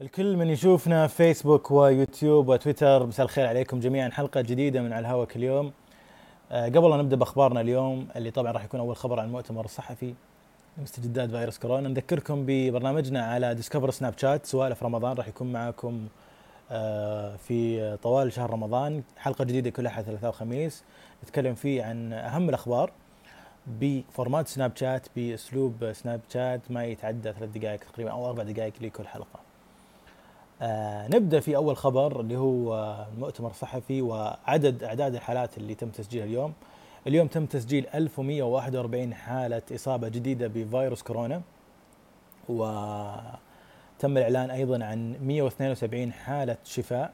الكل من يشوفنا في فيسبوك ويوتيوب وتويتر. مساء الخير عليكم جميعا. حلقة جديدة من على الهواء كل يوم. آه، قبل أن نبدأ بأخبارنا اليوم اللي طبعا راح يكون أول خبر عن المؤتمر الصحفي مستجدات فيروس كورونا نذكركم ببرنامجنا على Discover سناب شات سوالف رمضان راح يكون معكم آه، في طوال شهر رمضان. حلقة جديدة كل أحد ثلاثاء وخميس نتكلم فيه عن أهم الأخبار ب format سناب شات بأسلوب سناب شات ما يتعدى ثلاث دقائق تقريبا أو أربع دقائق لكل حلقة. آه نبدأ في أول خبر اللي هو المؤتمر الصحفي وعدد أعداد الحالات اللي تم تسجيلها اليوم. اليوم تم تسجيل 1141 حالة إصابة جديدة بفيروس كورونا وتم الإعلان أيضا عن 172 حالة شفاء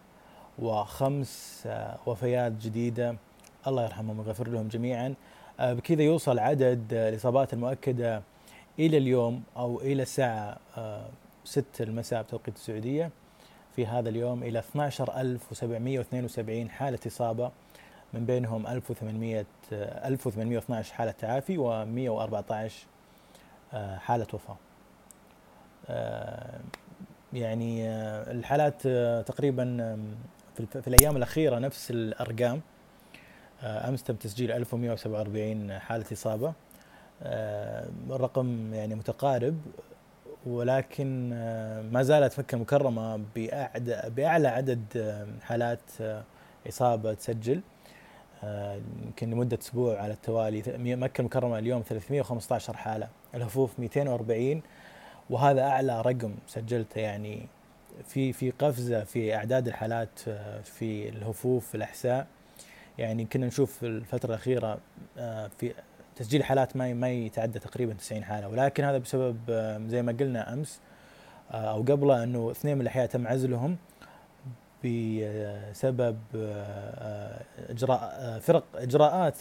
وخمس آه وفيات جديدة الله يرحمهم ويغفر لهم جميعا. آه بكذا يوصل عدد الإصابات المؤكدة إلى اليوم أو إلى الساعة 6 آه، المساء بتوقيت السعودية في هذا اليوم إلى 12772 حالة إصابة من بينهم 1800 1812 حالة تعافي و114 آه، حالة وفاة. آه، يعني آه، الحالات تقريبا في الأيام الأخيرة نفس الأرقام. أمس تم تسجيل 1147 حالة إصابة. الرقم يعني متقارب. ولكن آه، ما زالت مكة المكرمة بأعلى عدد آه، حالات آه، إصابة تسجل. يمكن لمدة أسبوع على التوالي مكة المكرمة اليوم 315 حالة الهفوف 240 وهذا أعلى رقم سجلته يعني في في قفزة في أعداد الحالات في الهفوف في الأحساء. يعني كنا نشوف الفترة الأخيرة في تسجيل حالات ما ما يتعدى تقريبا 90 حالة ولكن هذا بسبب زي ما قلنا أمس آه، أو قبله إنه اثنين من الأحياء تم عزلهم بسبب آه، إجراء فرق إجراءات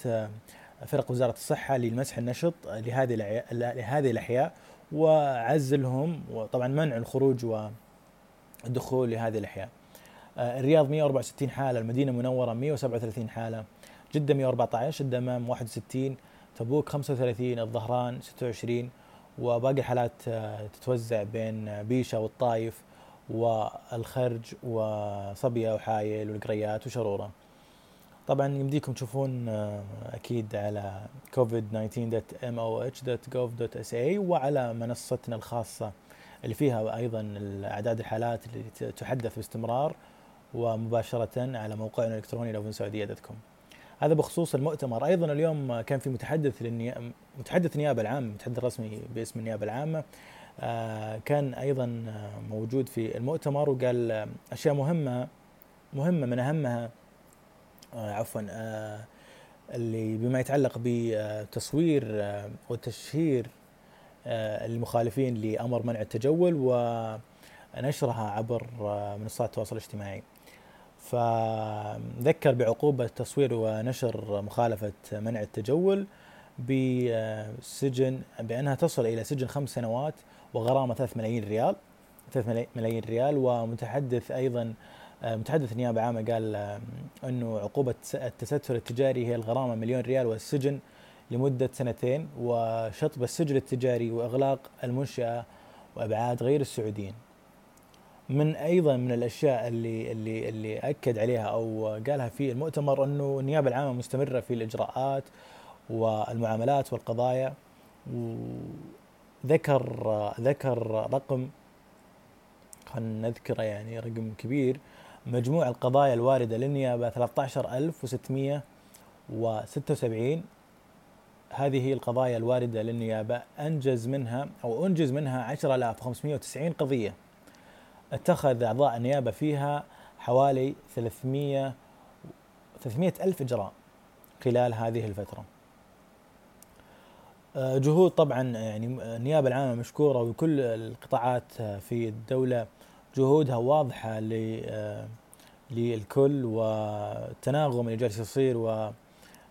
فرق وزارة الصحة للمسح النشط لهذه لهذه الأحياء وعزلهم وطبعا منع الخروج والدخول لهذه الأحياء. آه، الرياض 164 حالة، المدينة المنوره 137 حالة، جدة 114، الدمام 61 تبوك 35 الظهران 26 وباقي الحالات آه، تتوزع بين بيشة والطايف والخرج وصبية وحايل والقريات وشرورة. طبعا يمديكم تشوفون آه، أكيد على covid19.moh.gov.sa وعلى منصتنا الخاصة اللي فيها أيضا اعداد الحالات اللي تحدث باستمرار ومباشرة على موقعنا الإلكتروني لوفنسعودية.com هذا بخصوص المؤتمر أيضا اليوم كان في متحدث للنيابه متحدث النيابه العامة المتحدث الرسمي باسم النيابة العامة آه، كان أيضا موجود في المؤتمر وقال أشياء مهمة مهمة من أهمها آه، عفوا آه، اللي بما يتعلق بتصوير وتشهير المخالفين لأمر منع التجول ونشرها عبر منصات التواصل الاجتماعي. فذكر بعقوبة تصوير ونشر مخالفة منع التجول بسجن بأنها تصل إلى سجن خمس سنوات وغرامة ثلاث ملايين ريال ثلاث ملايين ريال. ومتحدث أيضا متحدث النيابة العامة قال أنه عقوبة التستر التجاري هي الغرامة مليون ريال والسجن لمدة سنتين وشطب السجل التجاري وإغلاق المنشأة وإبعاد غير السعوديين. من أيضا من الأشياء اللي اللي اللي أكد عليها أو قالها في المؤتمر أنه النيابة العامة مستمرة في الإجراءات والمعاملات والقضايا وذكر ذكر رقم خلينا نذكره يعني رقم كبير مجموع القضايا الواردة للنيابة 13676 هذه القضايا الواردة للنيابة أنجز منها أو أنجز منها 10590 قضية. اتخذ أعضاء النيابة فيها حوالي 300 300 ألف إجراء خلال هذه الفترة. آه، جهود طبعا يعني النيابة العامة مشكورة وكل القطاعات في الدولة جهودها واضحة آه، للكل والتناغم اللي جالس يصير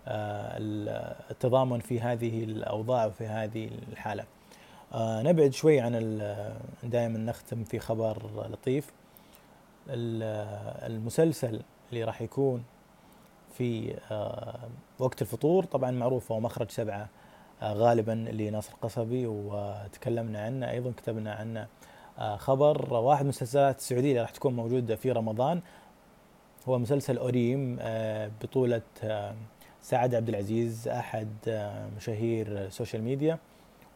والتضامن في هذه الأوضاع وفي هذه الحالة. آه نبعد شوي عن دائما نختم في خبر لطيف. المسلسل اللي راح يكون في آه وقت الفطور طبعا معروف هو مخرج سبعة آه غالبا لناصر قصبي وتكلمنا عنه أيضا كتبنا عنه آه، خبر. واحد من المسلسلات السعودية اللي راح تكون موجودة في رمضان. هو مسلسل أوريم آه، بطولة آه، سعد عبد العزيز أحد مشاهير ال social media.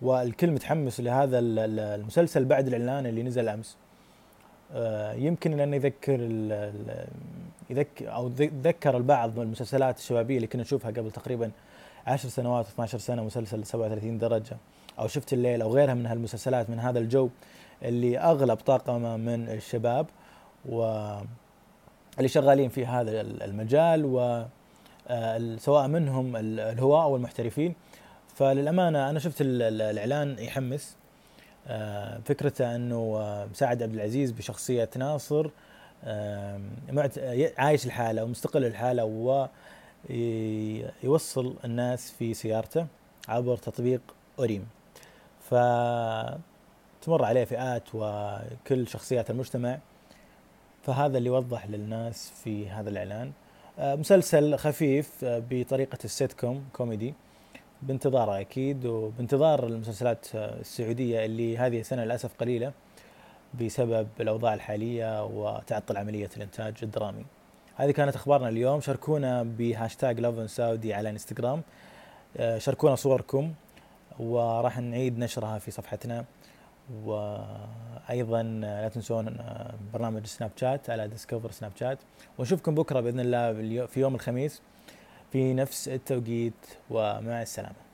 والكل متحمس لهذا المسلسل بعد الإعلان اللي نزل أمس. يمكن لأنه يذكر يذكر أو ذكر البعض من المسلسلات الشبابية اللي كنا نشوفها قبل تقريبا 10 سنوات 12 سنة مسلسل 37 درجة. أو شفت الليل أو غيرها من هالمسلسلات من هذا الجو اللي أغلب طاقمه من الشباب و اللي شغالين في هذا المجال و آه، سواء منهم الهواة أو المحترفين فللأمانة أنا شفت الإعلان يحمس. آه، فكرته إنه مساعد عبد العزيز بشخصية ناصر عايش الحالة ومستقل الحالة ويوصل الناس في سيارته عبر تطبيق أوريم. ف تمر عليه فئات وكل شخصيات المجتمع. فهذا اللي وضح للناس في هذا الإعلان. آه، مسلسل خفيف آه، بطريقة السيت كوم كوميدي. بانتظاره أكيد وبانتظار المسلسلات آه، السعودية اللي هذه السنة للأسف قليلة بسبب الأوضاع الحالية وتعطل عملية الإنتاج الدرامي. هذه كانت أخبارنا اليوم. شاركونا ب hashtag Lovin Saudi على إنستغرام. شاركونا صوركم وراح نعيد نشرها في صفحتنا. وأيضا لا تنسون برنامج سناب شات على ديسكفر سناب شات. ونشوفكم بكرة بإذن الله في يوم الخميس. في نفس التوقيت ومع السلامة.